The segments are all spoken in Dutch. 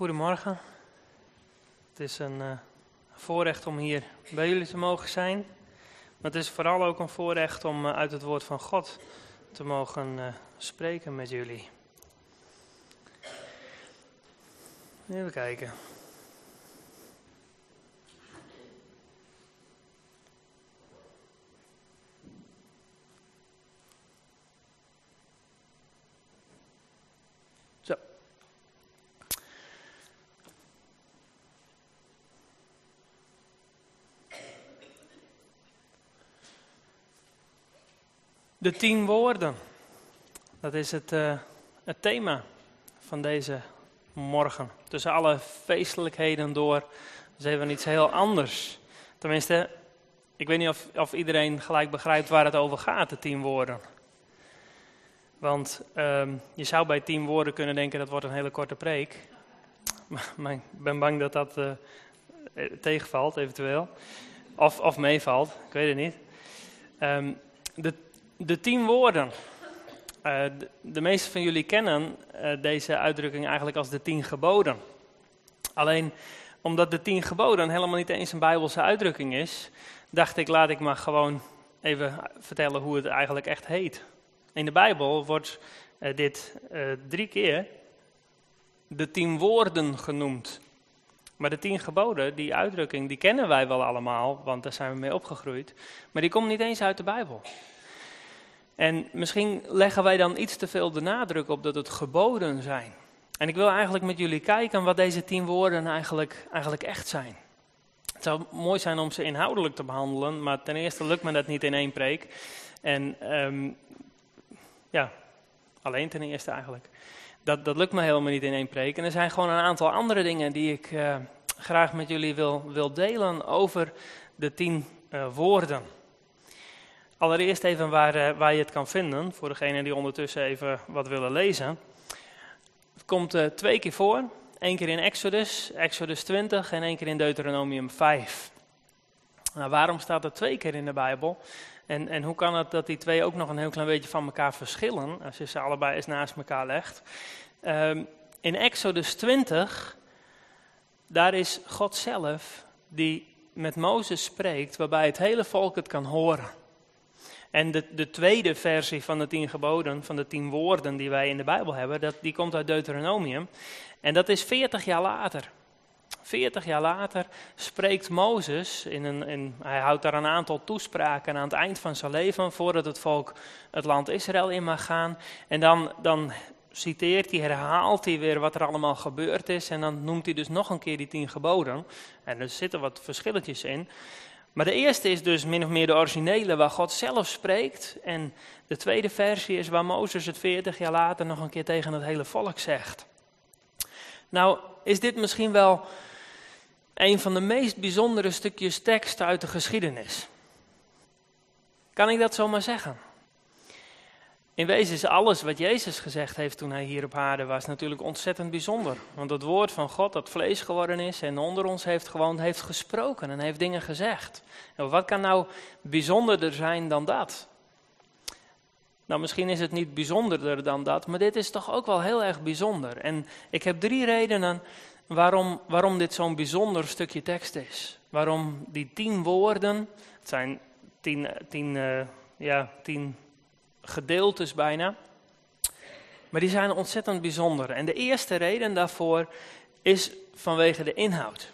Goedemorgen. Het is een uh, voorrecht om hier bij jullie te mogen zijn. Maar het is vooral ook een voorrecht om uh, uit het woord van God te mogen uh, spreken met jullie. Even kijken. De tien woorden. Dat is het, uh, het thema van deze morgen. Tussen alle feestelijkheden door is even iets heel anders. Tenminste, ik weet niet of, of iedereen gelijk begrijpt waar het over gaat, de tien woorden. Want um, je zou bij tien woorden kunnen denken dat wordt een hele korte preek. Maar ik ben bang dat dat uh, tegenvalt, eventueel. Of, of meevalt, ik weet het niet. Um, de de tien woorden. Uh, de, de meesten van jullie kennen uh, deze uitdrukking eigenlijk als de tien geboden. Alleen omdat de tien geboden helemaal niet eens een Bijbelse uitdrukking is, dacht ik laat ik maar gewoon even vertellen hoe het eigenlijk echt heet. In de Bijbel wordt uh, dit drie keer de tien woorden genoemd. Maar de tien geboden, die uitdrukking, die kennen wij wel allemaal, want daar zijn we mee opgegroeid. Maar die komt niet eens uit de Bijbel. En misschien leggen wij dan iets te veel de nadruk op dat het geboden zijn. En ik wil eigenlijk met jullie kijken wat deze tien woorden eigenlijk, eigenlijk echt zijn. Het zou mooi zijn om ze inhoudelijk te behandelen, maar ten eerste lukt me dat niet in één preek. En um, ja, alleen ten eerste eigenlijk. Dat, dat lukt me helemaal niet in één preek. En er zijn gewoon een aantal andere dingen die ik uh, graag met jullie wil, wil delen over de tien uh, woorden. Allereerst even waar, uh, waar je het kan vinden, voor degenen die ondertussen even wat willen lezen. Het komt uh, twee keer voor, één keer in Exodus, Exodus 20 en één keer in Deuteronomium 5. Nou, waarom staat het twee keer in de Bijbel? En, en hoe kan het dat die twee ook nog een heel klein beetje van elkaar verschillen, als je ze allebei eens naast elkaar legt? Um, in Exodus 20, daar is God zelf die met Mozes spreekt, waarbij het hele volk het kan horen. En de, de, tweede versie van de tien geboden, van de tien woorden die wij in de Bijbel hebben, dat, die komt uit Deuteronomium. En dat is 40 jaar later. 40 jaar later spreekt Mozes, in een, hij houdt daar een aantal toespraken aan het eind van zijn leven, voordat het volk het land Israël in mag gaan. En dan, dan citeert hij, herhaalt hij weer wat er allemaal gebeurd is. En dan noemt hij dus nog een keer die tien geboden. En er zitten wat verschilletjes in. Maar de eerste is dus min of meer de originele waar God zelf spreekt. En de tweede versie is waar Mozes het 40 jaar later nog een keer tegen het hele volk zegt. Nou, is dit misschien wel een van de meest bijzondere stukjes tekst uit de geschiedenis? Kan ik dat zomaar zeggen? In wezen is alles wat Jezus gezegd heeft toen hij hier op aarde was natuurlijk ontzettend bijzonder. Want het woord van God dat vlees geworden is en onder ons heeft gewoond, heeft gesproken en heeft dingen gezegd. En wat kan nou bijzonderder zijn dan dat? Nou, misschien is het niet bijzonderder dan dat, maar dit is toch ook wel heel erg bijzonder. En ik heb drie redenen waarom, waarom dit zo'n bijzonder stukje tekst is. Waarom die tien woorden, het zijn tien, tien, uh, ja, tien gedeeltes bijna. Maar die zijn ontzettend bijzonder. En de eerste reden daarvoor is vanwege de inhoud.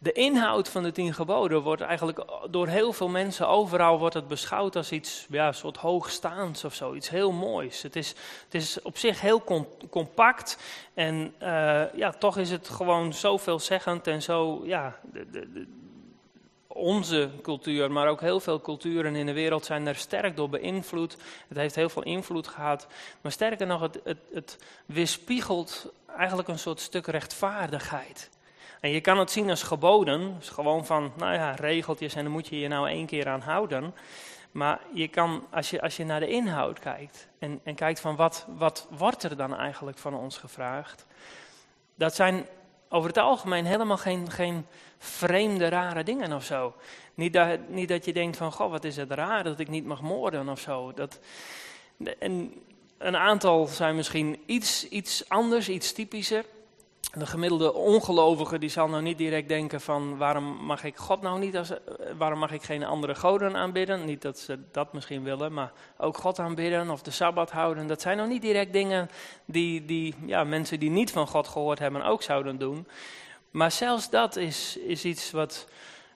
De inhoud van de tien geboden wordt eigenlijk door heel veel mensen, overal wordt het beschouwd als iets, ja, soort hoogstaans of zo, iets heel moois. Het is, het is op zich heel compact en uh, ja, toch is het gewoon zo veelzeggend en zo, ja, de, de, onze cultuur, maar ook heel veel culturen in de wereld zijn er sterk door beïnvloed. Het heeft heel veel invloed gehad. Maar sterker nog, het, het, het weerspiegelt eigenlijk een soort stuk rechtvaardigheid. En je kan het zien als geboden, dus gewoon van, nou ja, regeltjes en dan moet je je nou één keer aan houden. Maar je kan, als je, als je naar de inhoud kijkt en, en kijkt van wat, wat wordt er dan eigenlijk van ons gevraagd, dat zijn over het algemeen helemaal geen, geen vreemde, rare dingen of zo. Niet dat, niet dat je denkt van, goh, wat is het raar dat ik niet mag moorden of zo. Dat, en een aantal zijn misschien iets, iets anders, iets typischer. De gemiddelde ongelovige die zal nou niet direct denken van waarom mag ik God nou niet als, waarom mag ik geen andere goden aanbidden? Niet dat ze dat misschien willen, maar ook God aanbidden of de Sabbat houden. Dat zijn nou niet direct dingen die, die ja, mensen die niet van God gehoord hebben ook zouden doen. Maar zelfs dat is, is iets wat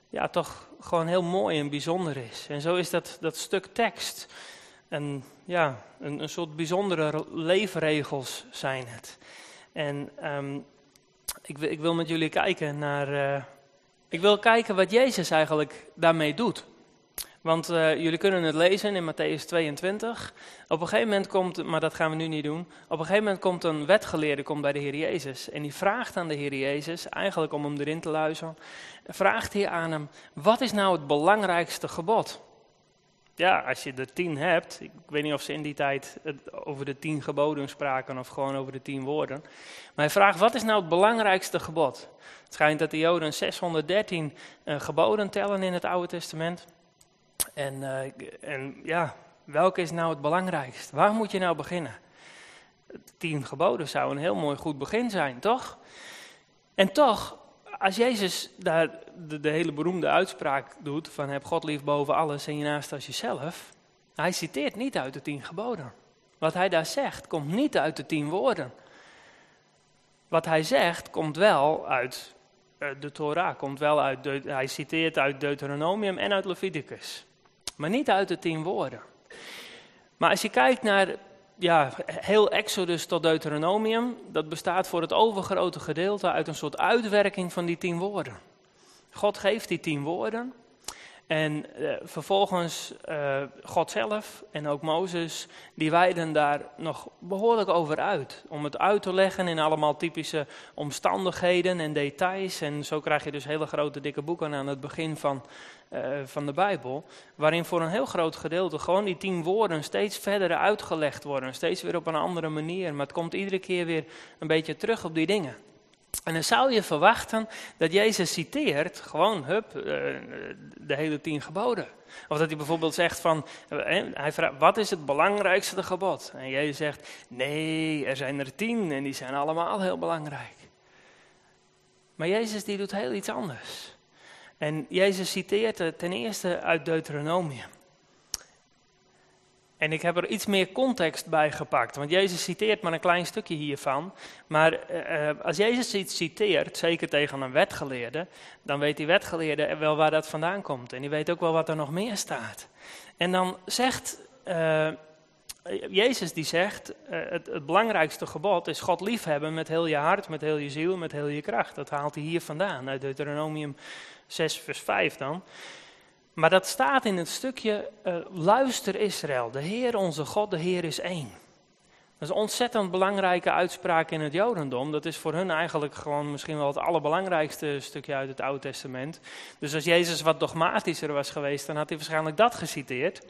ja, toch gewoon heel mooi en bijzonder is. En zo is dat, dat stuk tekst. En ja, een, een soort bijzondere leefregels zijn het. En um, ik, ik, wil met jullie kijken naar. Uh, ik wil kijken wat Jezus eigenlijk daarmee doet. Want uh, jullie kunnen het lezen in Matthäus 22. Op een gegeven moment komt, maar dat gaan we nu niet doen. Op een gegeven moment komt een wetgeleerde komt bij de Heer Jezus. En die vraagt aan de Heer Jezus, eigenlijk om hem erin te luisteren. Vraagt hij aan hem: Wat is nou het belangrijkste gebod? Ja, als je er tien hebt, ik weet niet of ze in die tijd over de tien geboden spraken of gewoon over de tien woorden. Maar hij vraagt, wat is nou het belangrijkste gebod? Het schijnt dat de Joden 613 uh, geboden tellen in het Oude Testament. En, uh, en ja, welke is nou het belangrijkst? Waar moet je nou beginnen? Tien geboden zou een heel mooi goed begin zijn, toch? En toch als Jezus daar de, hele beroemde uitspraak doet van heb God lief boven alles en je naast als jezelf, hij citeert niet uit de tien geboden. Wat hij daar zegt komt niet uit de tien woorden. Wat hij zegt komt wel uit eh, de Torah, komt wel uit hij citeert uit Deuteronomium en uit Leviticus. Maar niet uit de tien woorden. Maar als je kijkt naar ja, heel Exodus tot Deuteronomium, dat bestaat voor het overgrote gedeelte uit een soort uitwerking van die tien woorden. God geeft die tien woorden en eh, vervolgens uh, God zelf en ook Mozes, die wijden daar nog behoorlijk over uit. Om het uit te leggen in allemaal typische omstandigheden en details. En zo krijg je dus hele grote dikke boeken aan het begin van, uh, van de Bijbel. Waarin voor een heel groot gedeelte gewoon die tien woorden steeds verder uitgelegd worden. Steeds weer op een andere manier. Maar het komt iedere keer weer een beetje terug op die dingen. En dan zou je verwachten dat Jezus citeert, gewoon, hup, eh, de hele tien geboden. Of dat hij bijvoorbeeld zegt van, eh, hij vraagt, wat is het belangrijkste gebod? En Jezus zegt, nee, er zijn er tien en die zijn allemaal heel belangrijk. Maar Jezus die doet heel iets anders. En Jezus citeert ten eerste uit Deuteronomium. En ik heb er iets meer context bij gepakt, want Jezus citeert maar een klein stukje hiervan. Maar uh, als Jezus iets citeert, zeker tegen een wetgeleerde, dan weet die wetgeleerde wel waar dat vandaan komt. En die weet ook wel wat er nog meer staat. En dan zegt uh, Jezus die zegt, het, het, belangrijkste gebod is God liefhebben met heel je hart, met heel je ziel, met heel je kracht. Dat haalt hij hier vandaan, uit Deuteronomium 6 vers 5 dan. Maar dat staat in het stukje, uh, luister Israël, de Heer onze God, de Heer is één. Dat is een ontzettend belangrijke uitspraak in het Jodendom. Dat is voor hun eigenlijk gewoon misschien wel het allerbelangrijkste stukje uit het Oude Testament. Dus als Jezus wat dogmatischer was geweest, dan had hij waarschijnlijk dat geciteerd.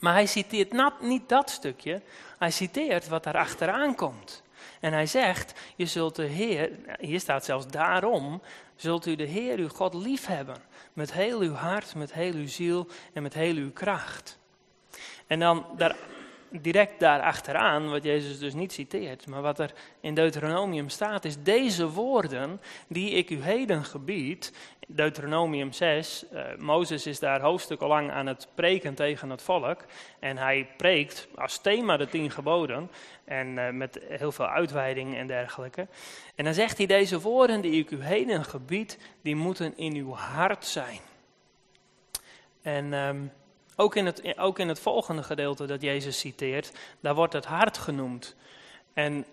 Maar hij citeert niet dat stukje, hij citeert wat daar achteraan komt. En hij zegt, je zult de Heer, hier staat zelfs daarom, zult u de Heer uw God lief hebben. Met heel uw hart, met heel uw ziel en met heel uw kracht. En dan daar, direct daarachteraan, wat Jezus dus niet citeert, maar wat er in Deuteronomium staat, is deze woorden die ik u heden gebied. Deuteronomium 6, uh, eh, Mozes is daar hoofdstukken lang aan het preken tegen het volk. En hij preekt als thema de tien geboden. En uh, met heel veel uitweiding en dergelijke. En dan zegt hij, deze woorden die ik u heden gebied, die moeten in uw hart zijn. En... Um, ook in, het, ook in het volgende gedeelte dat Jezus citeert, daar wordt het hart genoemd. En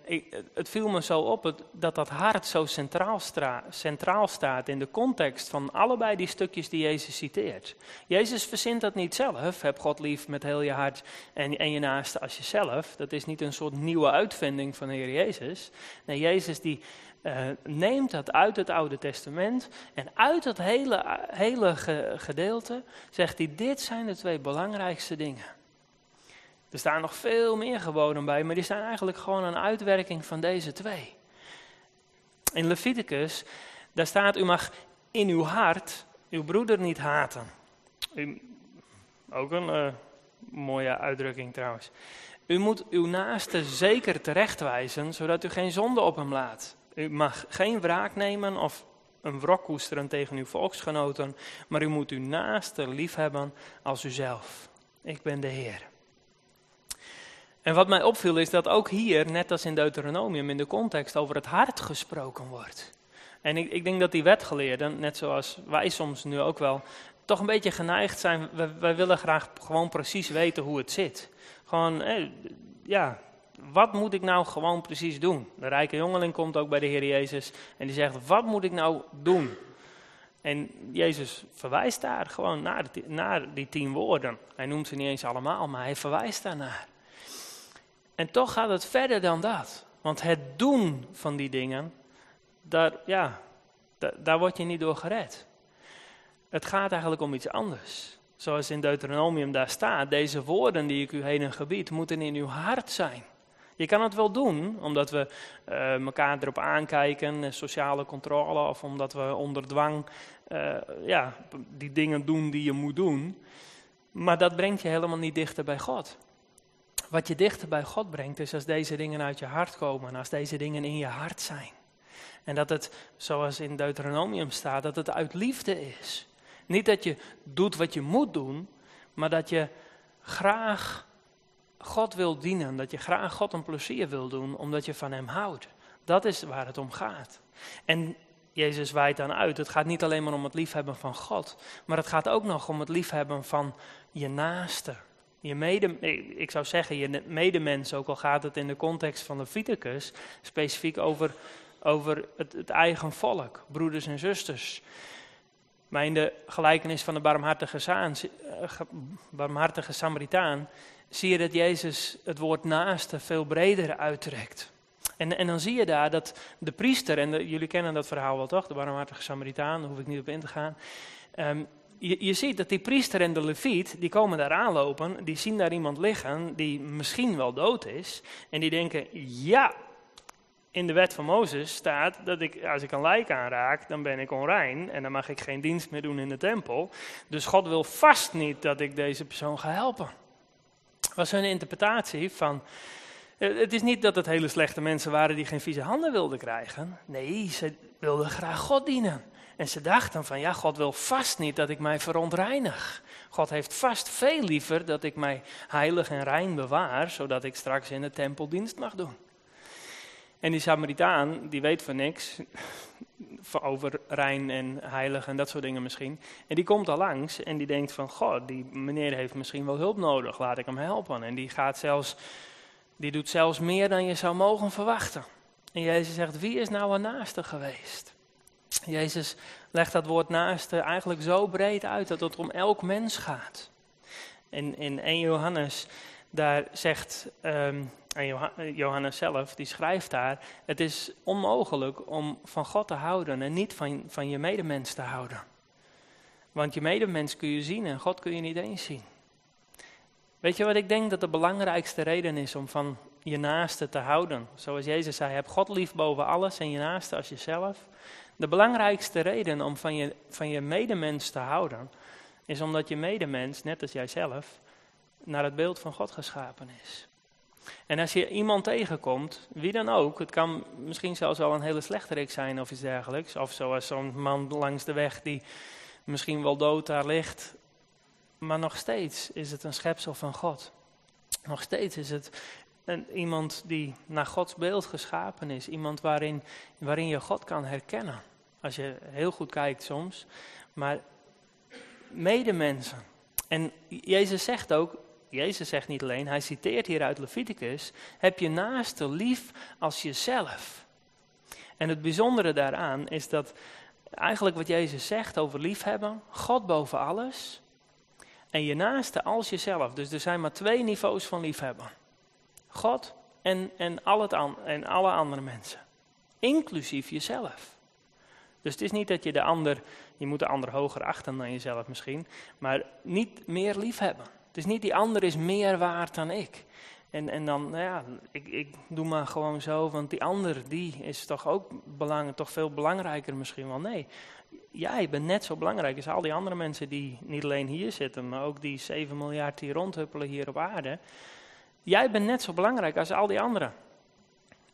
het viel me zo op dat dat hart zo centraal, centraal, staat in de context van allebei die stukjes die Jezus citeert. Jezus verzint dat niet zelf, heb God lief met heel je hart en, en je naaste als jezelf. Dat is niet een soort nieuwe uitvinding van de Heer Jezus. Nee, Jezus die uh, neemt dat uit het Oude Testament en uit dat hele, hele gedeelte zegt hij, dit zijn de twee belangrijkste dingen. Er staan nog veel meer geboden bij, maar die zijn eigenlijk gewoon een uitwerking van deze twee. In Leviticus, daar staat, u mag in uw hart uw broeder niet haten. ook een uh, mooie uitdrukking trouwens. U moet uw naaste zeker terechtwijzen, zodat u geen zonde op hem laat. U mag geen wraak nemen of een wrok koesteren tegen uw volksgenoten, maar u moet uw naaste lief hebben als uzelf. Ik ben de Heer. En wat mij opviel is dat ook hier, net als in Deuteronomium, in de context over het hart gesproken wordt. En ik, ik denk dat die wetgeleerden, net zoals wij soms nu ook wel, toch een beetje geneigd zijn. Wij, willen graag gewoon precies weten hoe het zit. Gewoon, eh, ja, wat moet ik nou gewoon precies doen? De rijke jongeling komt ook bij de Heer Jezus en die zegt, wat moet ik nou doen? En Jezus verwijst daar gewoon naar, naar die tien woorden. Hij noemt ze niet eens allemaal, maar hij verwijst daarnaar. En toch gaat het verder dan dat. Want het doen van die dingen, daar, ja, daar, daar word je niet door gered. Het gaat eigenlijk om iets anders. Zoals in Deuteronomium daar staat, deze woorden die ik u heden gebied, moeten in uw hart zijn. Je kan het wel doen, omdat we uh, elkaar erop aankijken, eh, sociale controle, of omdat we onder dwang uh, ja, die dingen doen die je moet doen. Maar dat brengt je helemaal niet dichter bij God. Wat je dichter bij God brengt, is als deze dingen uit je hart komen, als deze dingen in je hart zijn. En dat het, zoals in Deuteronomium staat, dat het uit liefde is. Niet dat je doet wat je moet doen, maar dat je graag God wil dienen. Dat je graag God een plezier wil doen, omdat je van Hem houdt. Dat is waar het om gaat. En Jezus wijt dan uit, het gaat niet alleen maar om het liefhebben van God, maar het gaat ook nog om het liefhebben van je naaste. Je mede, ik zou zeggen je medemens, ook al gaat het in de context van de Viticus, specifiek over, over het, het eigen volk, broeders en zusters. Maar in de gelijkenis van de barmhartige, eh, barmhartige Samaritaan zie je dat Jezus het woord naaste veel breder uittrekt. En, en dan zie je daar dat de priester, en jullie kennen dat verhaal wel toch, de barmhartige Samaritaan, daar hoef ik niet op in te gaan. Um, je, je ziet dat die priester en de leviet, die komen daar aanlopen, die zien daar iemand liggen die misschien wel dood is. En die denken, ja, in de wet van Mozes staat dat ik, als ik een lijk aanraak, dan ben ik onrein en dan mag ik geen dienst meer doen in de tempel. Dus God wil vast niet dat ik deze persoon ga helpen. Was hun interpretatie van, eh, het is niet dat het hele slechte mensen waren die geen vieze handen wilden krijgen. Nee, ze wilden graag God dienen. En ze dachten van, ja, God wil vast niet dat ik mij verontreinig. God heeft vast veel liever dat ik mij heilig en rein bewaar, zodat ik straks in de tempel dienst mag doen. En die Samaritaan, die weet van niks over rein en heilig en dat soort dingen misschien. En die komt al langs en die denkt van, god, die meneer heeft misschien wel hulp nodig, laat ik hem helpen. En die gaat zelfs, die doet zelfs meer dan je zou mogen verwachten. En Jezus zegt, wie is nou een naaste geweest? Jezus legt dat woord naaste eigenlijk zo breed uit dat het om elk mens gaat. En in 1 Johannes, daar zegt um, Johannes zelf, die schrijft daar, het is onmogelijk om van God te houden en niet van, van je medemens te houden. Want je medemens kun je zien en God kun je niet eens zien. Weet je wat ik denk dat de belangrijkste reden is om van je naaste te houden? Zoals Jezus zei, heb God lief boven alles en je naaste als jezelf. De belangrijkste reden om van je, van je medemens te houden, is omdat je medemens, net als jijzelf, naar het beeld van God geschapen is. En als je iemand tegenkomt, wie dan ook, het kan misschien zelfs wel een hele slechterik zijn of iets dergelijks, of zoals zo'n man langs de weg die misschien wel dood daar ligt, maar nog steeds is het een schepsel van God. Nog steeds is het een, iemand die naar Gods beeld geschapen is, iemand waarin, waarin je God kan herkennen. Als je heel goed kijkt soms. Maar medemensen. En Jezus zegt ook, Jezus zegt niet alleen, hij citeert hier uit Leviticus, heb je naaste lief als jezelf. En het bijzondere daaraan is dat eigenlijk wat Jezus zegt over liefhebben, God boven alles en je naaste als jezelf. Dus er zijn maar twee niveaus van liefhebben. God en, en, al het an, en alle andere mensen. Inclusief jezelf. Dus het is niet dat je de ander, je moet de ander hoger achten dan jezelf misschien, maar niet meer lief is niet die ander is meer waard dan ik. En, en dan, nou ja, ik, ik doe maar gewoon zo, want die ander, die is toch ook belangrijk, toch veel belangrijker misschien wel. Nee, jij bent net zo belangrijk als al die andere mensen die niet alleen hier zitten, maar ook die 7 miljard die rondhuppelen hier op aarde. Jij bent net zo belangrijk als al die anderen.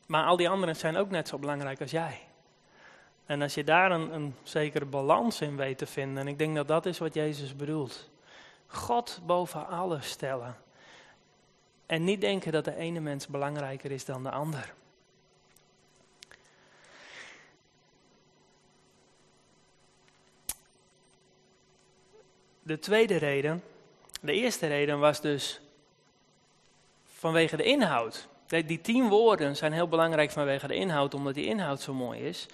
Maar al die anderen zijn ook net zo belangrijk als jij. En als je daar een, een zekere balans in weet te vinden, en ik denk dat dat is wat Jezus bedoelt. God boven alles stellen. En niet denken dat de ene mens belangrijker is dan de ander. De tweede reden, de eerste reden was dus vanwege de inhoud. Die tien woorden zijn heel belangrijk vanwege de inhoud, omdat die inhoud zo mooi is.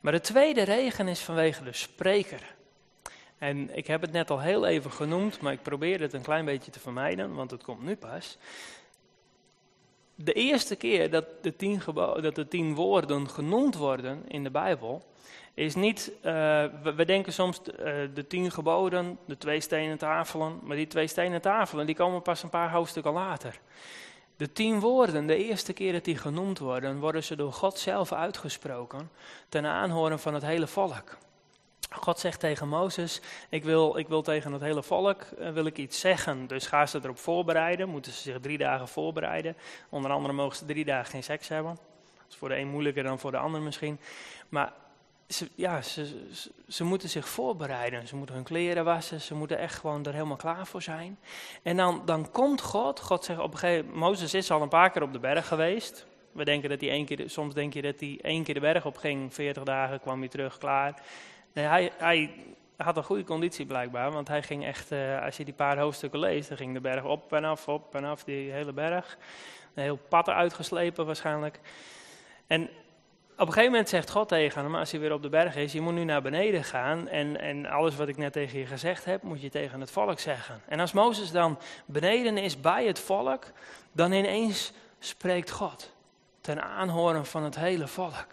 Maar de tweede regen is vanwege de spreker. En ik heb het net al heel even genoemd, maar ik probeer het een klein beetje te vermijden, want het komt nu pas. De eerste keer dat de tien, dat de tien woorden genoemd worden in de Bijbel, is niet, uh, we, denken soms uh, de tien geboden, de twee stenen tafelen, maar die twee stenen tafelen die komen pas een paar hoofdstukken later. De tien woorden, de eerste keer dat die genoemd worden, worden ze door God zelf uitgesproken ten aanhoren van het hele volk. God zegt tegen Mozes, ik wil, ik wil tegen het hele volk uh, wil ik iets zeggen. Dus ga ze erop voorbereiden, moeten ze zich drie dagen voorbereiden. Onder andere mogen ze drie dagen geen seks hebben. Dat is voor de een moeilijker dan voor de ander misschien. Maar ze, ja, ze, ze, moeten zich voorbereiden. Ze moeten hun kleren wassen. Ze moeten echt gewoon er helemaal klaar voor zijn. En dan, dan komt God. God zegt op een gegeven moment, Mozes is al een paar keer op de berg geweest. We denken dat hij één keer, soms denk je dat hij één keer de berg op ging. 40 dagen kwam hij terug, klaar. Nee, hij, hij had een goede conditie blijkbaar. Want hij ging echt, uh, als je die paar hoofdstukken leest, dan ging de berg op en af, op en af, die hele berg. Een heel pad uitgeslepen waarschijnlijk. En op een gegeven moment zegt God tegen hem, als hij weer op de berg is, je moet nu naar beneden gaan en, en alles wat ik net tegen je gezegd heb, moet je tegen het volk zeggen. En als Mozes dan beneden is bij het volk, dan ineens spreekt God ten aanhoren van het hele volk.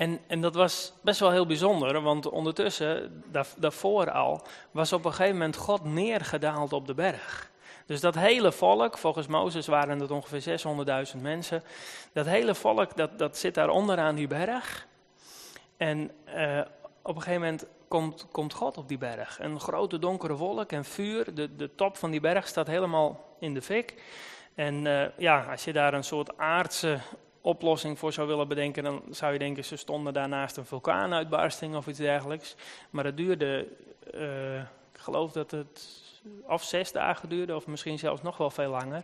En, en dat was best wel heel bijzonder, want ondertussen, daar, daarvoor al, was op een gegeven moment God neergedaald op de berg. Dus dat hele volk, volgens Mozes waren het ongeveer 600.000 mensen. Dat hele volk, dat, dat zit daar onderaan die berg. En uh, op een gegeven moment komt, komt God op die berg. Een grote donkere wolk en vuur. De, de top van die berg staat helemaal in de fik. En uh, ja, als je daar een soort aardse oplossing voor zou willen bedenken, dan zou je denken ze stonden daarnaast een vulkaanuitbarsting of iets dergelijks. Maar het duurde, uh, ik geloof dat het of zes dagen duurde, of misschien zelfs nog wel veel langer.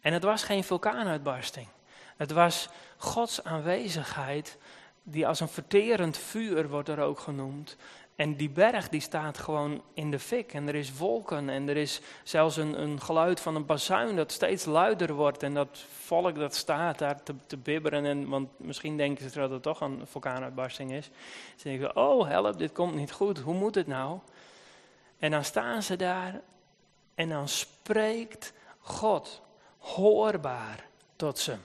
En het was geen vulkaanuitbarsting. Het was Gods aanwezigheid, die als een verterend vuur wordt er ook genoemd. En die berg die staat gewoon in de fik. En er is wolken. En er is zelfs een, een geluid van een bazuin dat steeds luider wordt. En dat volk dat staat daar te, te bibberen. En, want misschien denken ze dat het toch een vulkaanuitbarsting is. Ze denken, oh help, dit komt niet goed. Hoe moet het nou? En dan staan ze daar en dan spreekt God hoorbaar tot ze.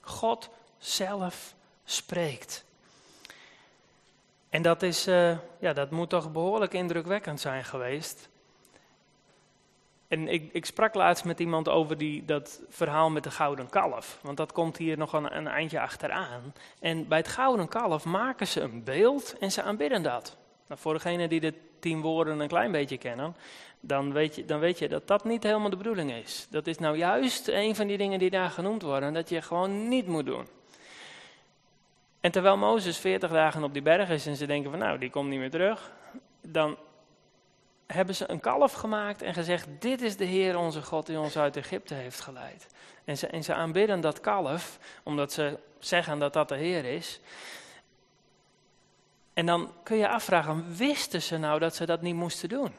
God zelf spreekt. En dat, is, uh, ja, dat moet toch behoorlijk indrukwekkend zijn geweest. En ik, ik, sprak laatst met iemand over die, dat verhaal met de gouden kalf. Want dat komt hier nog een, een eindje achteraan. En bij het gouden kalf maken ze een beeld en ze aanbidden dat. Nou, voor degenen die de tien woorden een klein beetje kennen, dan weet, je, dan weet je dat dat niet helemaal de bedoeling is. Dat is nou juist een van die dingen die daar genoemd worden, dat je gewoon niet moet doen. En terwijl Mozes 40 dagen op die berg is en ze denken van nou, die komt niet meer terug, dan hebben ze een kalf gemaakt en gezegd: Dit is de Heer onze God die ons uit Egypte heeft geleid. En ze, en ze aanbidden dat kalf, omdat ze zeggen dat dat de Heer is. En dan kun je afvragen: wisten ze nou dat ze dat niet moesten doen?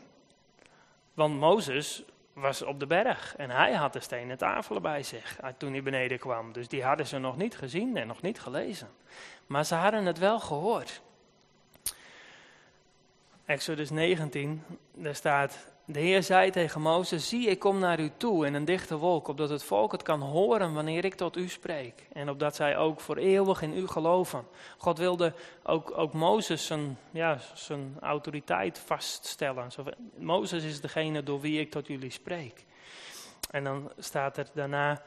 Want Mozes was op de berg en hij had de stenen tafelen bij zich toen hij beneden kwam. Dus die hadden ze nog niet gezien en nog niet gelezen. Maar ze hadden het wel gehoord. Exodus 19, daar staat, de Heer zei tegen Mozes, zie ik kom naar u toe in een dichte wolk, opdat het volk het kan horen wanneer ik tot u spreek. En opdat zij ook voor eeuwig in u geloven. God wilde ook, ook Mozes zijn, ja, zijn autoriteit vaststellen. Mozes is degene door wie ik tot jullie spreek. En dan staat er daarna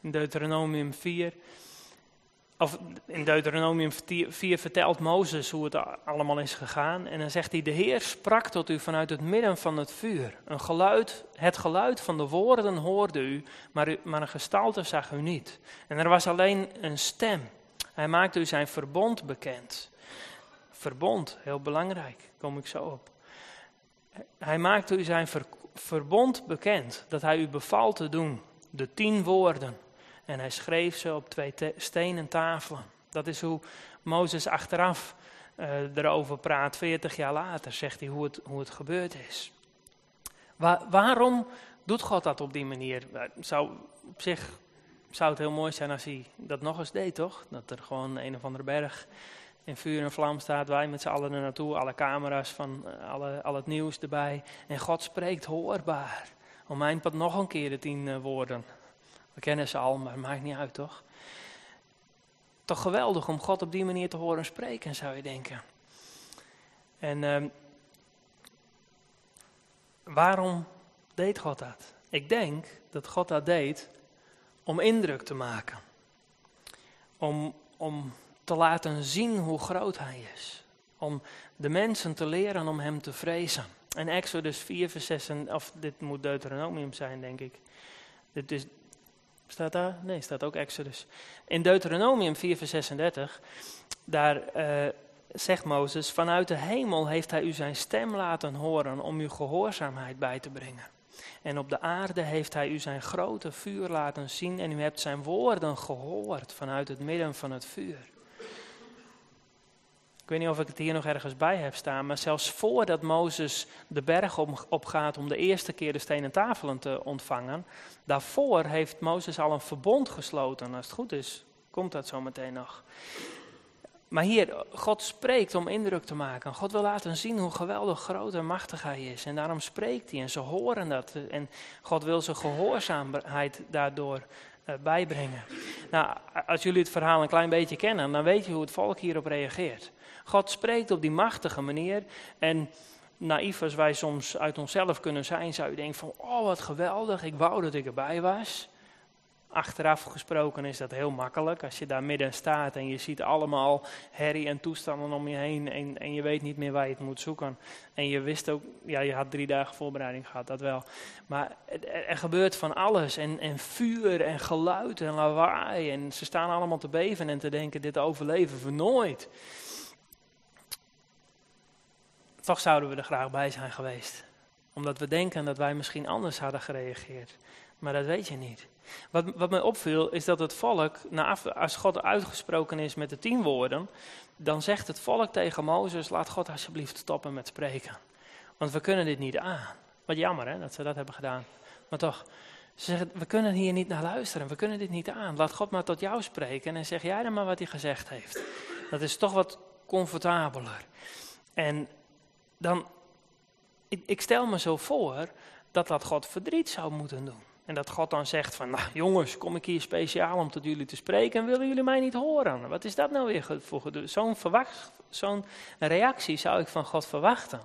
in Deuteronomium 4, of in Deuteronomium 4 vertelt Mozes hoe het allemaal is gegaan. En dan zegt hij, de Heer sprak tot u vanuit het midden van het vuur. Een geluid, het geluid van de woorden hoorde u, maar, u, maar een gestalte zag u niet. En er was alleen een stem. Hij maakte u zijn verbond bekend. Verbond, heel belangrijk, kom ik zo op. Hij maakte u zijn verbond bekend, dat hij u beval te doen. De tien woorden. En hij schreef ze op twee stenen tafelen. Dat is hoe Mozes achteraf uh, erover praat, 40 jaar later, zegt hij hoe het, hoe het gebeurd is. waarom doet God dat op die manier? Zou, op zich zou het heel mooi zijn als hij dat nog eens deed, toch? Dat er gewoon een of andere berg in vuur en vlam staat, wij met z'n allen er naartoe, alle camera's van eh, alle, al het nieuws erbij. En God spreekt hoorbaar. Om mijn pad nog een keer de tien woorden. We kennen ze al, maar het maakt niet uit, toch? Toch geweldig om God op die manier te horen spreken, zou je denken. En uh, waarom deed God dat? Ik denk dat God dat deed om indruk te maken. Om, om te laten zien hoe groot hij is. Om de mensen te leren om hem te vrezen. En Exodus 4, vers 6, of dit moet Deuteronomium zijn, denk ik. Dit is Staat daar? Nee, staat ook Exodus. In Deuteronomium 4, vers 36, daar uh, zegt Mozes: Vanuit de hemel heeft hij u zijn stem laten horen om uw gehoorzaamheid bij te brengen. En op de aarde heeft hij u zijn grote vuur laten zien en u hebt zijn woorden gehoord vanuit het midden van het vuur. Ik weet niet of ik het hier nog ergens bij heb staan, maar zelfs voordat Mozes de berg opgaat om de eerste keer de stenen tafelen te ontvangen, daarvoor heeft Mozes al een verbond gesloten. Als het goed is, komt dat zo meteen nog. Maar hier, God spreekt om indruk te maken. God wil laten zien hoe geweldig groot en machtig hij is. En daarom spreekt hij en ze horen dat. En God wil zijn gehoorzaamheid daardoor bijbrengen. Nou, als jullie het verhaal een klein beetje kennen, dan weet je hoe het volk hierop reageert. God spreekt op die machtige manier. En naïef als wij soms uit onszelf kunnen zijn, zou je denken van, oh wat geweldig, ik wou dat ik erbij was. Achteraf gesproken is dat heel makkelijk. Als je daar midden staat en je ziet allemaal herrie en toestanden om je heen en, en je weet niet meer waar je het moet zoeken. En je wist ook, ja je had drie dagen voorbereiding gehad, dat wel. Maar er, gebeurt van alles en, en vuur en geluid en lawaai en ze staan allemaal te beven en te denken dit overleven we nooit. Toch zouden we er graag bij zijn geweest. Omdat we denken dat wij misschien anders hadden gereageerd. Maar dat weet je niet. Wat, wat mij opviel is dat het volk, als God uitgesproken is met de tien woorden, dan zegt het volk tegen Mozes, laat God alsjeblieft stoppen met spreken. Want we kunnen dit niet aan. Wat jammer hè, dat ze dat hebben gedaan. Maar toch, ze zeggen, we kunnen hier niet naar luisteren, we kunnen dit niet aan. Laat God maar tot jou spreken en zeg jij dan maar wat hij gezegd heeft. Dat is toch wat comfortabeler. En dan, ik, ik stel me zo voor dat dat God verdriet zou moeten doen. En dat God dan zegt van, nou jongens, kom ik hier speciaal om tot jullie te spreken en willen jullie mij niet horen? Wat is dat nou weer voor Zo'n zo'n reactie zou ik van God verwachten.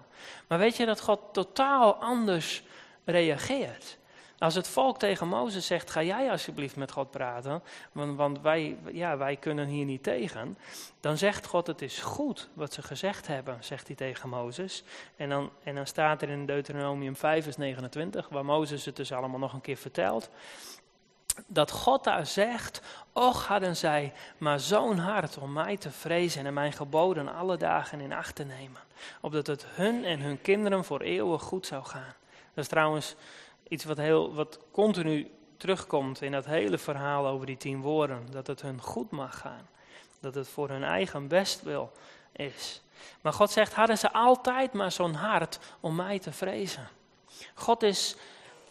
Maar weet je dat God totaal anders reageert? Als het volk tegen Mozes zegt, ga jij alsjeblieft met God praten, want, want, wij, ja, wij kunnen hier niet tegen. Dan zegt God, het is goed wat ze gezegd hebben, zegt hij tegen Mozes. En dan, en dan staat er in Deuteronomium 5 vers 29, waar Mozes het dus allemaal nog een keer vertelt. Dat God daar zegt, och hadden zij maar zo'n hart om mij te vrezen en mijn geboden alle dagen in acht te nemen. Opdat het hun en hun kinderen voor eeuwig goed zou gaan. Dat is trouwens iets wat, heel, wat continu terugkomt in dat hele verhaal over die tien woorden. Dat het hun goed mag gaan. Dat het voor hun eigen bestwil is. Maar God zegt, hadden ze altijd maar zo'n hart om mij te vrezen. God is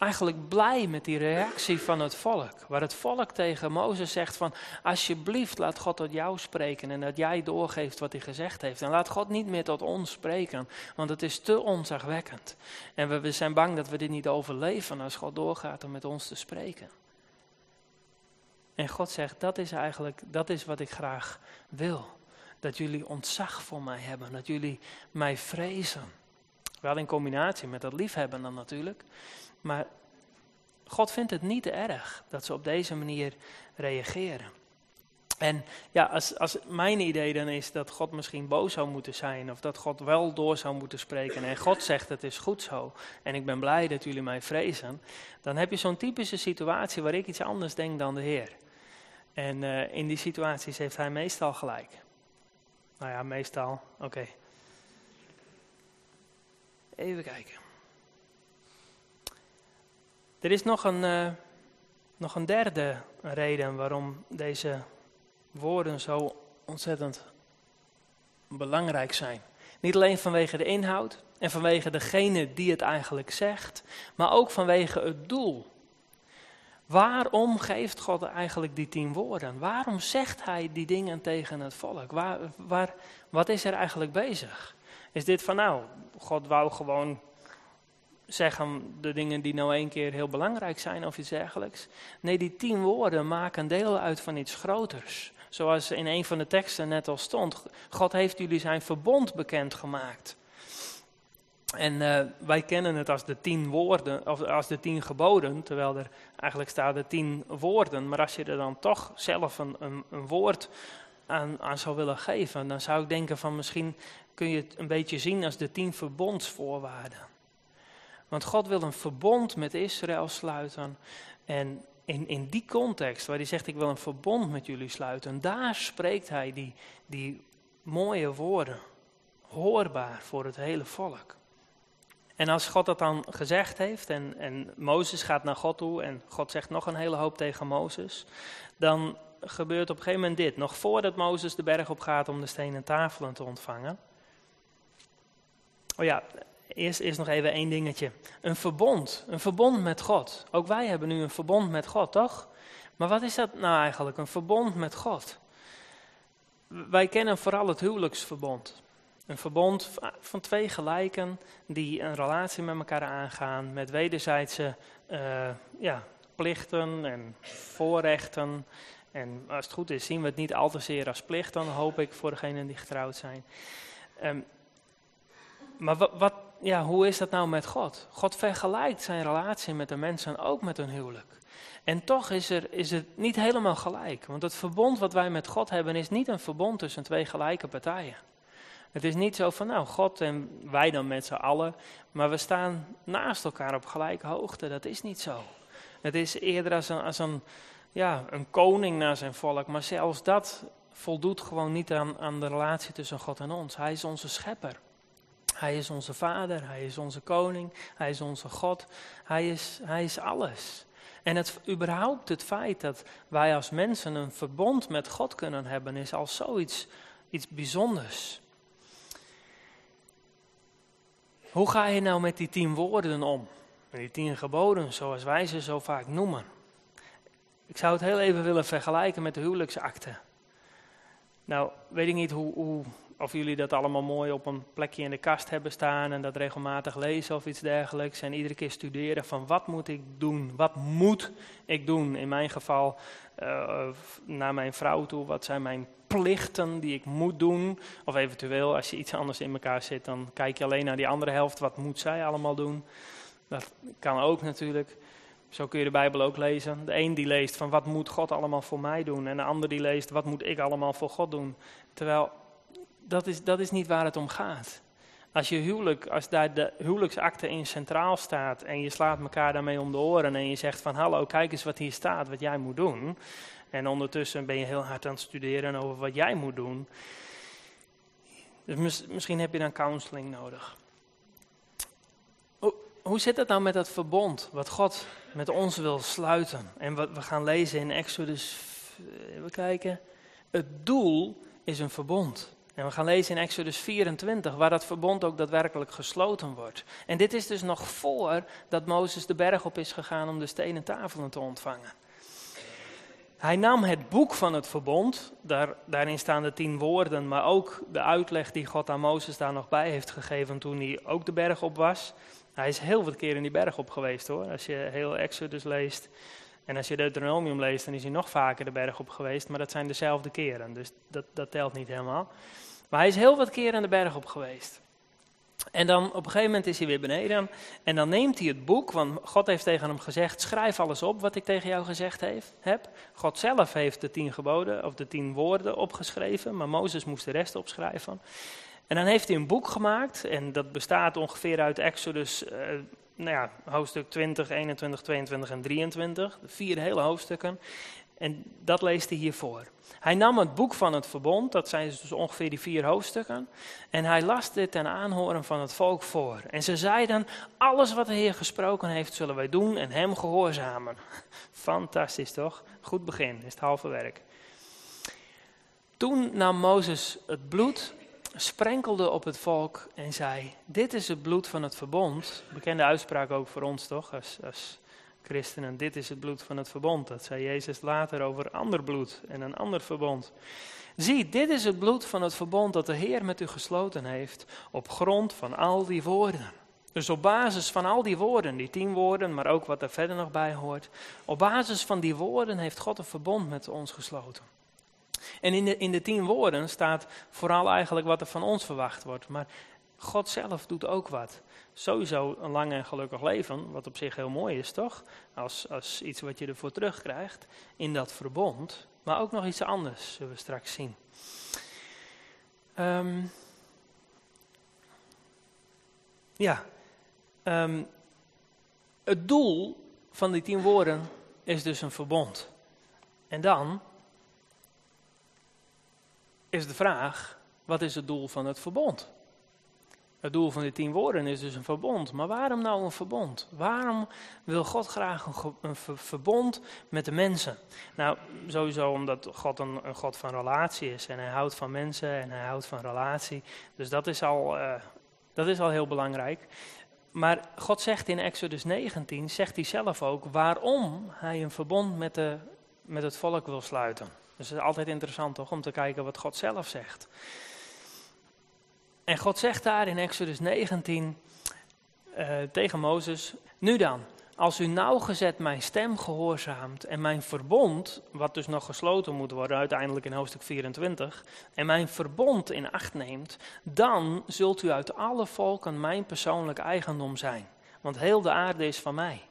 eigenlijk blij met die reactie van het volk. Waar het volk tegen Mozes zegt van, alsjeblieft laat God tot jou spreken en dat jij doorgeeft wat hij gezegd heeft. En laat God niet meer tot ons spreken, want het is te onzagwekkend. En we, we zijn bang dat we dit niet overleven als God doorgaat om met ons te spreken. En God zegt, dat is eigenlijk, dat is wat ik graag wil. Dat jullie ontzag voor mij hebben, dat jullie mij vrezen. Wel in combinatie met dat liefhebben dan natuurlijk. Maar God vindt het niet erg dat ze op deze manier reageren. En ja, als, als mijn idee dan is dat God misschien boos zou moeten zijn, of dat God wel door zou moeten spreken en God zegt het is goed zo, en ik ben blij dat jullie mij vrezen, dan heb je zo'n typische situatie waar ik iets anders denk dan de Heer. En uh, in die situaties heeft hij meestal gelijk. Nou ja, meestal, oké. Even kijken. Er is nog een, uh, nog een derde reden waarom deze woorden zo ontzettend belangrijk zijn. Niet alleen vanwege de inhoud en vanwege degene die het eigenlijk zegt, maar ook vanwege het doel. Waarom geeft God eigenlijk die tien woorden? Waarom zegt hij die dingen tegen het volk? Waar, waar, wat is er eigenlijk bezig? Is dit van nou, God wou gewoon zeggen de dingen die nou één keer heel belangrijk zijn of iets dergelijks? Nee, die tien woorden maken deel uit van iets groters. Zoals in een van de teksten net al stond. God heeft jullie zijn verbond bekendgemaakt. En uh, wij kennen het als de tien woorden, of als de tien geboden, terwijl er eigenlijk staat de tien woorden. Maar als je er dan toch zelf een, een, een woord aan, aan, zou willen geven, dan zou ik denken van misschien kun je het een beetje zien als de tien verbondsvoorwaarden. Want God wil een verbond met Israël sluiten. En in, in die context, waar hij zegt ik wil een verbond met jullie sluiten, daar spreekt hij die, die mooie woorden, hoorbaar voor het hele volk. En als God dat dan gezegd heeft en, en Mozes gaat naar God toe en God zegt nog een hele hoop tegen Mozes, dan gebeurt op een gegeven moment dit. Nog voordat Mozes de berg op gaat om de stenen tafelen te ontvangen. Oh ja, eerst, eerst nog even één dingetje. Een verbond, een verbond met God. Ook wij hebben nu een verbond met God, toch? Maar wat is dat nou eigenlijk, een verbond met God? Wij kennen vooral het huwelijksverbond. Een verbond van twee gelijken die een relatie met elkaar aangaan, met wederzijdse uh, ja, plichten en voorrechten. En als het goed is, zien we het niet al te zeer als plicht, dan hoop ik voor degenen die getrouwd zijn. Um, maar wat, wat, ja, hoe is dat nou met God? God vergelijkt zijn relatie met de mensen ook met een huwelijk. En toch is, er, is het niet helemaal gelijk. Want het verbond wat wij met God hebben is niet een verbond tussen twee gelijke partijen. Het is niet zo van, nou, God en wij dan met z'n allen, maar we staan naast elkaar op gelijke hoogte. Dat is niet zo. Het is eerder als een, als een, ja, een koning naar zijn volk, maar zelfs dat voldoet gewoon niet aan, aan de relatie tussen God en ons. Hij is onze schepper. Hij is onze vader, hij is onze koning, hij is onze God, hij is, hij is alles. En het, überhaupt het feit dat wij als mensen een verbond met God kunnen hebben, is al zoiets iets bijzonders. Hoe ga je nou met die tien woorden om? Met die tien geboden, zoals wij ze zo vaak noemen. Ik zou het heel even willen vergelijken met de huwelijksakte. Nou, weet ik niet hoe, hoe of jullie dat allemaal mooi op een plekje in de kast hebben staan en dat regelmatig lezen of iets dergelijks. En iedere keer studeren van wat moet ik doen? Wat moet ik doen? In mijn geval uh, naar mijn vrouw toe, wat zijn mijn plichten die ik moet doen? Of eventueel, als je iets anders in elkaar zit, dan kijk je alleen naar die andere helft. Wat moet zij allemaal doen? Dat kan ook natuurlijk. Zo kun je de Bijbel ook lezen. De een die leest van wat moet God allemaal voor mij doen. En de ander die leest wat moet ik allemaal voor God doen. Terwijl dat is, dat is niet waar het om gaat. Als je huwelijk, als daar de huwelijksakte in centraal staat en je slaat elkaar daarmee om de oren en je zegt van hallo, kijk eens wat hier staat, wat jij moet doen. En ondertussen ben je heel hard aan het studeren over wat jij moet doen. Dus misschien heb je dan counseling nodig. Hoe, hoe zit het nou met dat verbond wat God met ons wil sluiten? En wat we gaan lezen in Exodus, even kijken. Het doel is een verbond. En we gaan lezen in Exodus 24, waar dat verbond ook daadwerkelijk gesloten wordt. En dit is dus nog voor dat Mozes de berg op is gegaan om de stenen tafelen te ontvangen. Hij nam het boek van het verbond, daar, daarin staan de tien woorden, maar ook de uitleg die God aan Mozes daar nog bij heeft gegeven toen hij ook de berg op was. Hij is heel wat keer in die berg op geweest hoor, als je heel Exodus leest. En als je Deuteronomium leest, dan is hij nog vaker de berg op geweest, maar dat zijn dezelfde keren, dus dat, dat telt niet helemaal. Maar hij is heel wat keer aan de berg op geweest. En dan op een gegeven moment is hij weer beneden. En dan neemt hij het boek, want God heeft tegen hem gezegd: schrijf alles op wat ik tegen jou gezegd heb. God zelf heeft de tien geboden of de tien woorden opgeschreven, maar Mozes moest de rest opschrijven. En dan heeft hij een boek gemaakt, en dat bestaat ongeveer uit Exodus, uh, nou ja, hoofdstuk 20, 21, 22 en 23. Vier hele hoofdstukken. En dat leest hij hiervoor. Hij nam het boek van het verbond, dat zijn dus ongeveer die vier hoofdstukken, en hij las dit ten aanhoren van het volk voor. En ze zeiden, alles wat de Heer gesproken heeft, zullen wij doen en hem gehoorzamen. Fantastisch toch? Goed begin, is het halve werk. Toen nam Mozes het bloed, sprenkelde op het volk en zei, dit is het bloed van het verbond. Bekende uitspraak ook voor ons toch, als, als christenen, dit is het bloed van het verbond. Dat zei Jezus later over ander bloed en een ander verbond. Zie, dit is het bloed van het verbond dat de Heer met u gesloten heeft, op grond van al die woorden. Dus op basis van al die woorden, die tien woorden, maar ook wat er verder nog bij hoort, op basis van die woorden heeft God een verbond met ons gesloten. En in de, in de tien woorden staat vooral eigenlijk wat er van ons verwacht wordt. Maar God zelf doet ook wat. Sowieso een lang en gelukkig leven, wat op zich heel mooi is, toch? Als, als iets wat je ervoor terugkrijgt in dat verbond. Maar ook nog iets anders, zullen we straks zien. Um, ja, um, het doel van die tien woorden is dus een verbond. En dan is de vraag, wat is het doel van het verbond? Het doel van die tien woorden is dus een verbond. Maar waarom nou een verbond? Waarom wil God graag een, verbond met de mensen? Nou, sowieso omdat God een, God van relatie is. En hij houdt van mensen en hij houdt van relatie. Dus dat is al, uh, dat is al heel belangrijk. Maar God zegt in Exodus 19, zegt hij zelf ook, waarom hij een verbond met, de, met het volk wil sluiten. Dus het is altijd interessant toch, om te kijken wat God zelf zegt. En God zegt daar in Exodus 19 uh, tegen Mozes: Nu dan, als u nauwgezet mijn stem gehoorzaamt en mijn verbond, wat dus nog gesloten moet worden uiteindelijk in hoofdstuk 24, en mijn verbond in acht neemt, dan zult u uit alle volken mijn persoonlijk eigendom zijn. Want heel de aarde is van mij.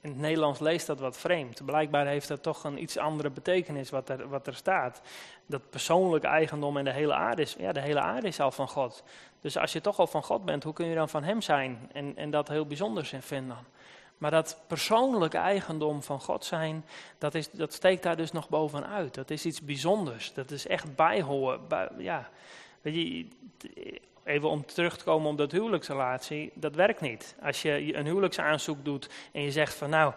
In het Nederlands leest dat wat vreemd. Blijkbaar heeft dat toch een iets andere betekenis wat er, wat er staat. Dat persoonlijke eigendom en de hele aarde is, ja, de hele aarde is al van God. Dus als je toch al van God bent, hoe kun je dan van Hem zijn en, en dat heel bijzonders in vinden? Maar dat persoonlijke eigendom van God zijn, dat, is, dat steekt daar dus nog bovenuit. Dat is iets bijzonders. Dat is echt bijhoren. Bij, ja, weet je, even om terug te komen op dat huwelijksrelatie, dat werkt niet. Als je een huwelijksaanzoek doet en je zegt van nou,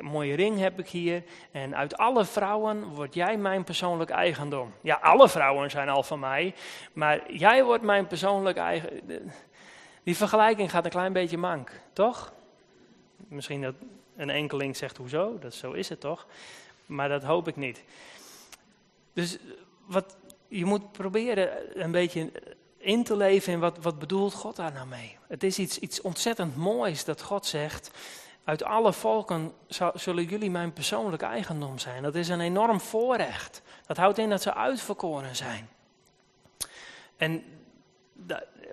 mooie ring heb ik hier en uit alle vrouwen word jij mijn persoonlijk eigendom. Ja, alle vrouwen zijn al van mij, maar jij wordt mijn persoonlijk eigen... Die vergelijking gaat een klein beetje mank, toch? Misschien dat een enkeling zegt hoezo, dat zo is het toch? Maar dat hoop ik niet. Dus wat, je moet proberen een beetje in te leven in wat, wat bedoelt God daar nou mee. Het is iets, iets ontzettend moois dat God zegt, uit alle volken zullen jullie mijn persoonlijke eigendom zijn. Dat is een enorm voorrecht. Dat houdt in dat ze uitverkoren zijn. En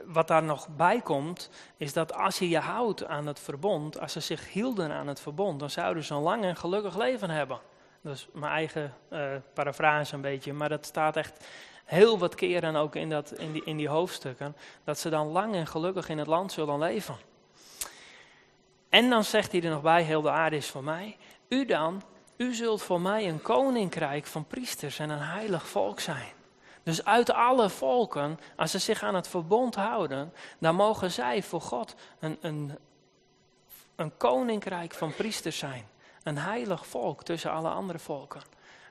wat daar nog bij komt, is dat als je je houdt aan het verbond, als ze zich hielden aan het verbond, dan zouden ze een lang en gelukkig leven hebben. Dat is mijn eigen uh, een beetje, maar dat staat echt heel wat keren ook in, dat, in, die, in die hoofdstukken, dat ze dan lang en gelukkig in het land zullen leven. En dan zegt hij er nog bij, heel de aarde is voor mij. U dan, u zult voor mij een koninkrijk van priesters en een heilig volk zijn. Dus uit alle volken, als ze zich aan het verbond houden, dan mogen zij voor God een, een, een koninkrijk van priesters zijn. Een heilig volk tussen alle andere volken.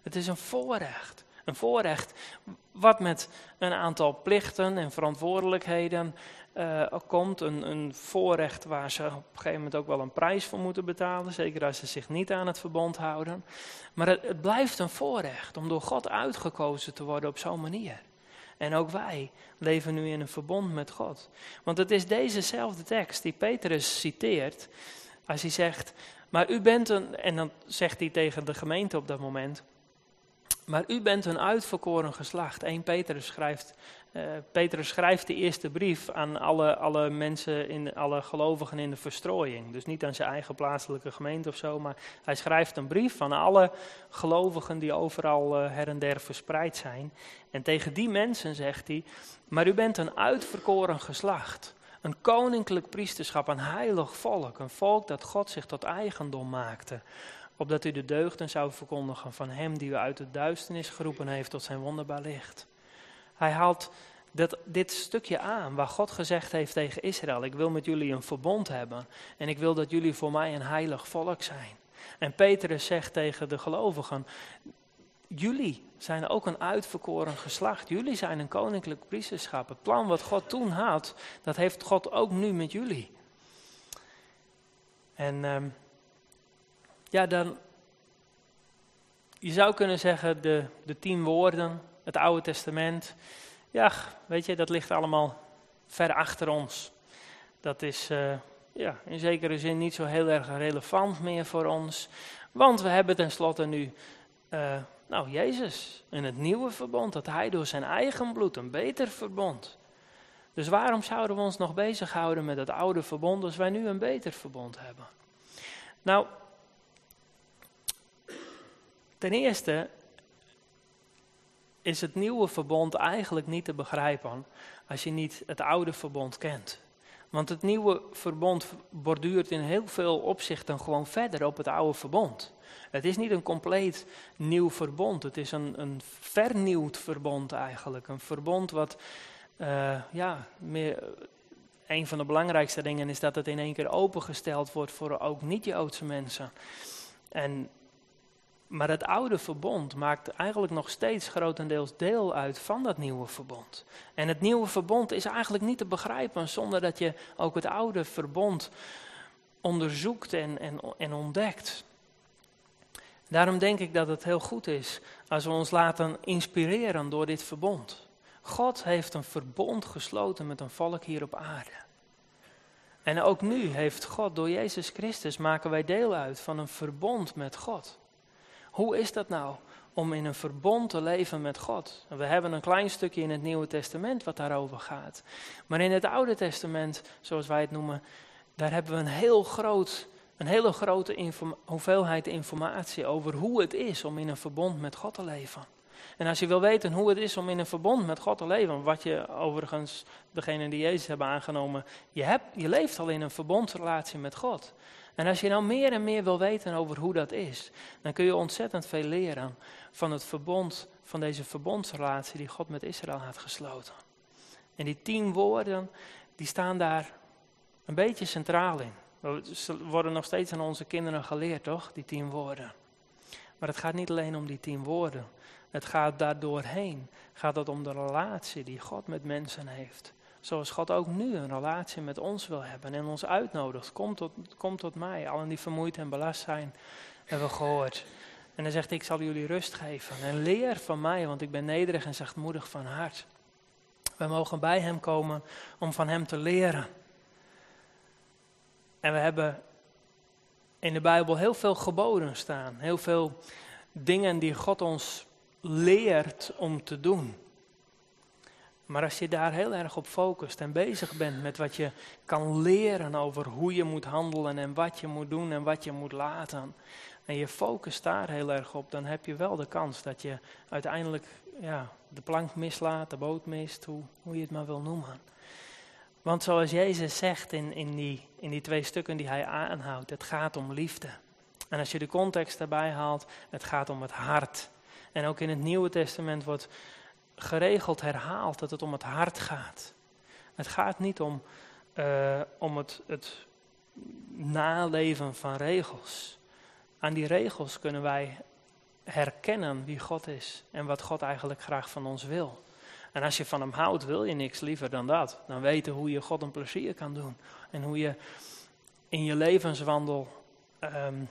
Het is een voorrecht. Een voorrecht wat met een aantal plichten en verantwoordelijkheden uh, komt. Een, een, voorrecht waar ze op een gegeven moment ook wel een prijs voor moeten betalen. Zeker als ze zich niet aan het verbond houden. Maar het, het blijft een voorrecht om door God uitgekozen te worden op zo'n manier. En ook wij leven nu in een verbond met God. Want het is dezezelfde tekst die Petrus citeert. Als hij zegt, maar u bent een, en dan zegt hij tegen de gemeente op dat moment. Maar u bent een uitverkoren geslacht. 1 Petrus schrijft Uh, Petrus schrijft de eerste brief aan alle, alle mensen, in, alle gelovigen in de verstrooiing. Dus niet aan zijn eigen plaatselijke gemeente of zo, maar hij schrijft een brief van alle gelovigen die overal uh, her en der verspreid zijn. En tegen die mensen zegt hij, maar u bent een uitverkoren geslacht. Een koninklijk priesterschap, een heilig volk, een volk dat God zich tot eigendom maakte opdat u de deugden zou verkondigen van hem die u uit de duisternis geroepen heeft tot zijn wonderbaar licht. Hij haalt dat, dit stukje aan waar God gezegd heeft tegen Israël, ik wil met jullie een verbond hebben en ik wil dat jullie voor mij een heilig volk zijn. En Petrus zegt tegen de gelovigen, jullie zijn ook een uitverkoren geslacht, jullie zijn een koninklijk priesterschap. Het plan wat God toen had, dat heeft God ook nu met jullie. En um, ja, dan. Je zou kunnen zeggen, de, de tien woorden, het Oude Testament. Ja, weet je, dat ligt allemaal ver achter ons. Dat is uh, ja, in zekere zin niet zo heel erg relevant meer voor ons. Want we hebben tenslotte nu, uh, nou, Jezus in het nieuwe verbond. Dat hij door zijn eigen bloed een beter verbond. Dus waarom zouden we ons nog bezighouden met het oude verbond als wij nu een beter verbond hebben? Nou, Ten eerste is het nieuwe verbond eigenlijk niet te begrijpen als je niet het oude verbond kent. Want het nieuwe verbond borduurt in heel veel opzichten gewoon verder op het oude verbond. Het is niet een compleet nieuw verbond, het is een, een vernieuwd verbond eigenlijk. Een verbond wat, uh, ja, meer, een van de belangrijkste dingen is dat het in één keer opengesteld wordt voor ook niet-Joodse mensen. En maar het oude verbond maakt eigenlijk nog steeds grotendeels deel uit van dat nieuwe verbond. En het nieuwe verbond is eigenlijk niet te begrijpen zonder dat je ook het oude verbond onderzoekt en, en, en ontdekt. Daarom denk ik dat het heel goed is als we ons laten inspireren door dit verbond. God heeft een verbond gesloten met een volk hier op aarde. En ook nu heeft God, door Jezus Christus, maken wij deel uit van een verbond met God. Hoe is dat nou om in een verbond te leven met God? We hebben een klein stukje in het Nieuwe Testament wat daarover gaat. Maar in het Oude Testament, zoals wij het noemen, daar hebben we een heel groot een hele grote hoeveelheid informatie over hoe het is om in een verbond met God te leven. En als je wil weten hoe het is om in een verbond met God te leven, wat je overigens, degene die Jezus hebben aangenomen, je, hebt, je leeft al in een verbondsrelatie met God. En als je nou meer en meer wil weten over hoe dat is, dan kun je ontzettend veel leren van het verbond, van deze verbondsrelatie die God met Israël had gesloten. En die tien woorden, die staan daar een beetje centraal in. Ze worden nog steeds aan onze kinderen geleerd, toch? Die tien woorden. Maar het gaat niet alleen om die tien woorden. Het gaat daardoorheen. Gaat het om de relatie die God met mensen heeft. Zoals God ook nu een relatie met ons wil hebben en ons uitnodigt. Kom tot, kom tot mij, allen die vermoeid en belast zijn, hebben we gehoord. En dan zegt hij, ik zal jullie rust geven. En leer van mij, want ik ben nederig en zachtmoedig van hart. We mogen bij hem komen om van hem te leren. En we hebben in de Bijbel heel veel geboden staan. Heel veel dingen die God ons leert om te doen. Maar als je daar heel erg op focust en bezig bent met wat je kan leren over hoe je moet handelen en wat je moet doen en wat je moet laten, en je focust daar heel erg op, dan heb je wel de kans dat je uiteindelijk ja, de plank mislaat, de boot mist, hoe, hoe je het maar wil noemen. Want zoals Jezus zegt in, in, die, in die twee stukken die hij aanhoudt, het gaat om liefde. En als je de context daarbij haalt, het gaat om het hart. En ook in het Nieuwe Testament wordt geregeld herhaald dat het om het hart gaat. Het gaat niet om, uh, om het, het naleven van regels. Aan die regels kunnen wij herkennen wie God is en wat God eigenlijk graag van ons wil. En als je van hem houdt, wil je niks liever dan dat. Dan weten hoe je God een plezier kan doen. En hoe je in je levenswandel um,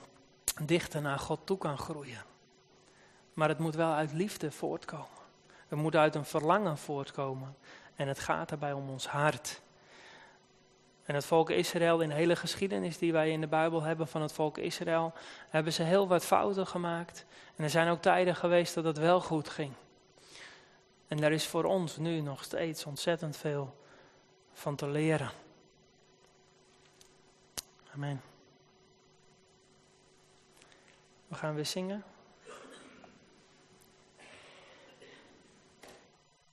dichter naar God toe kan groeien. Maar het moet wel uit liefde voortkomen. Het moet uit een verlangen voortkomen. En het gaat daarbij om ons hart. En het volk Israël, in de hele geschiedenis die wij in de Bijbel hebben van het volk Israël, hebben ze heel wat fouten gemaakt. En er zijn ook tijden geweest dat het wel goed ging. En daar is voor ons nu nog steeds ontzettend veel van te leren. Amen. We gaan weer zingen.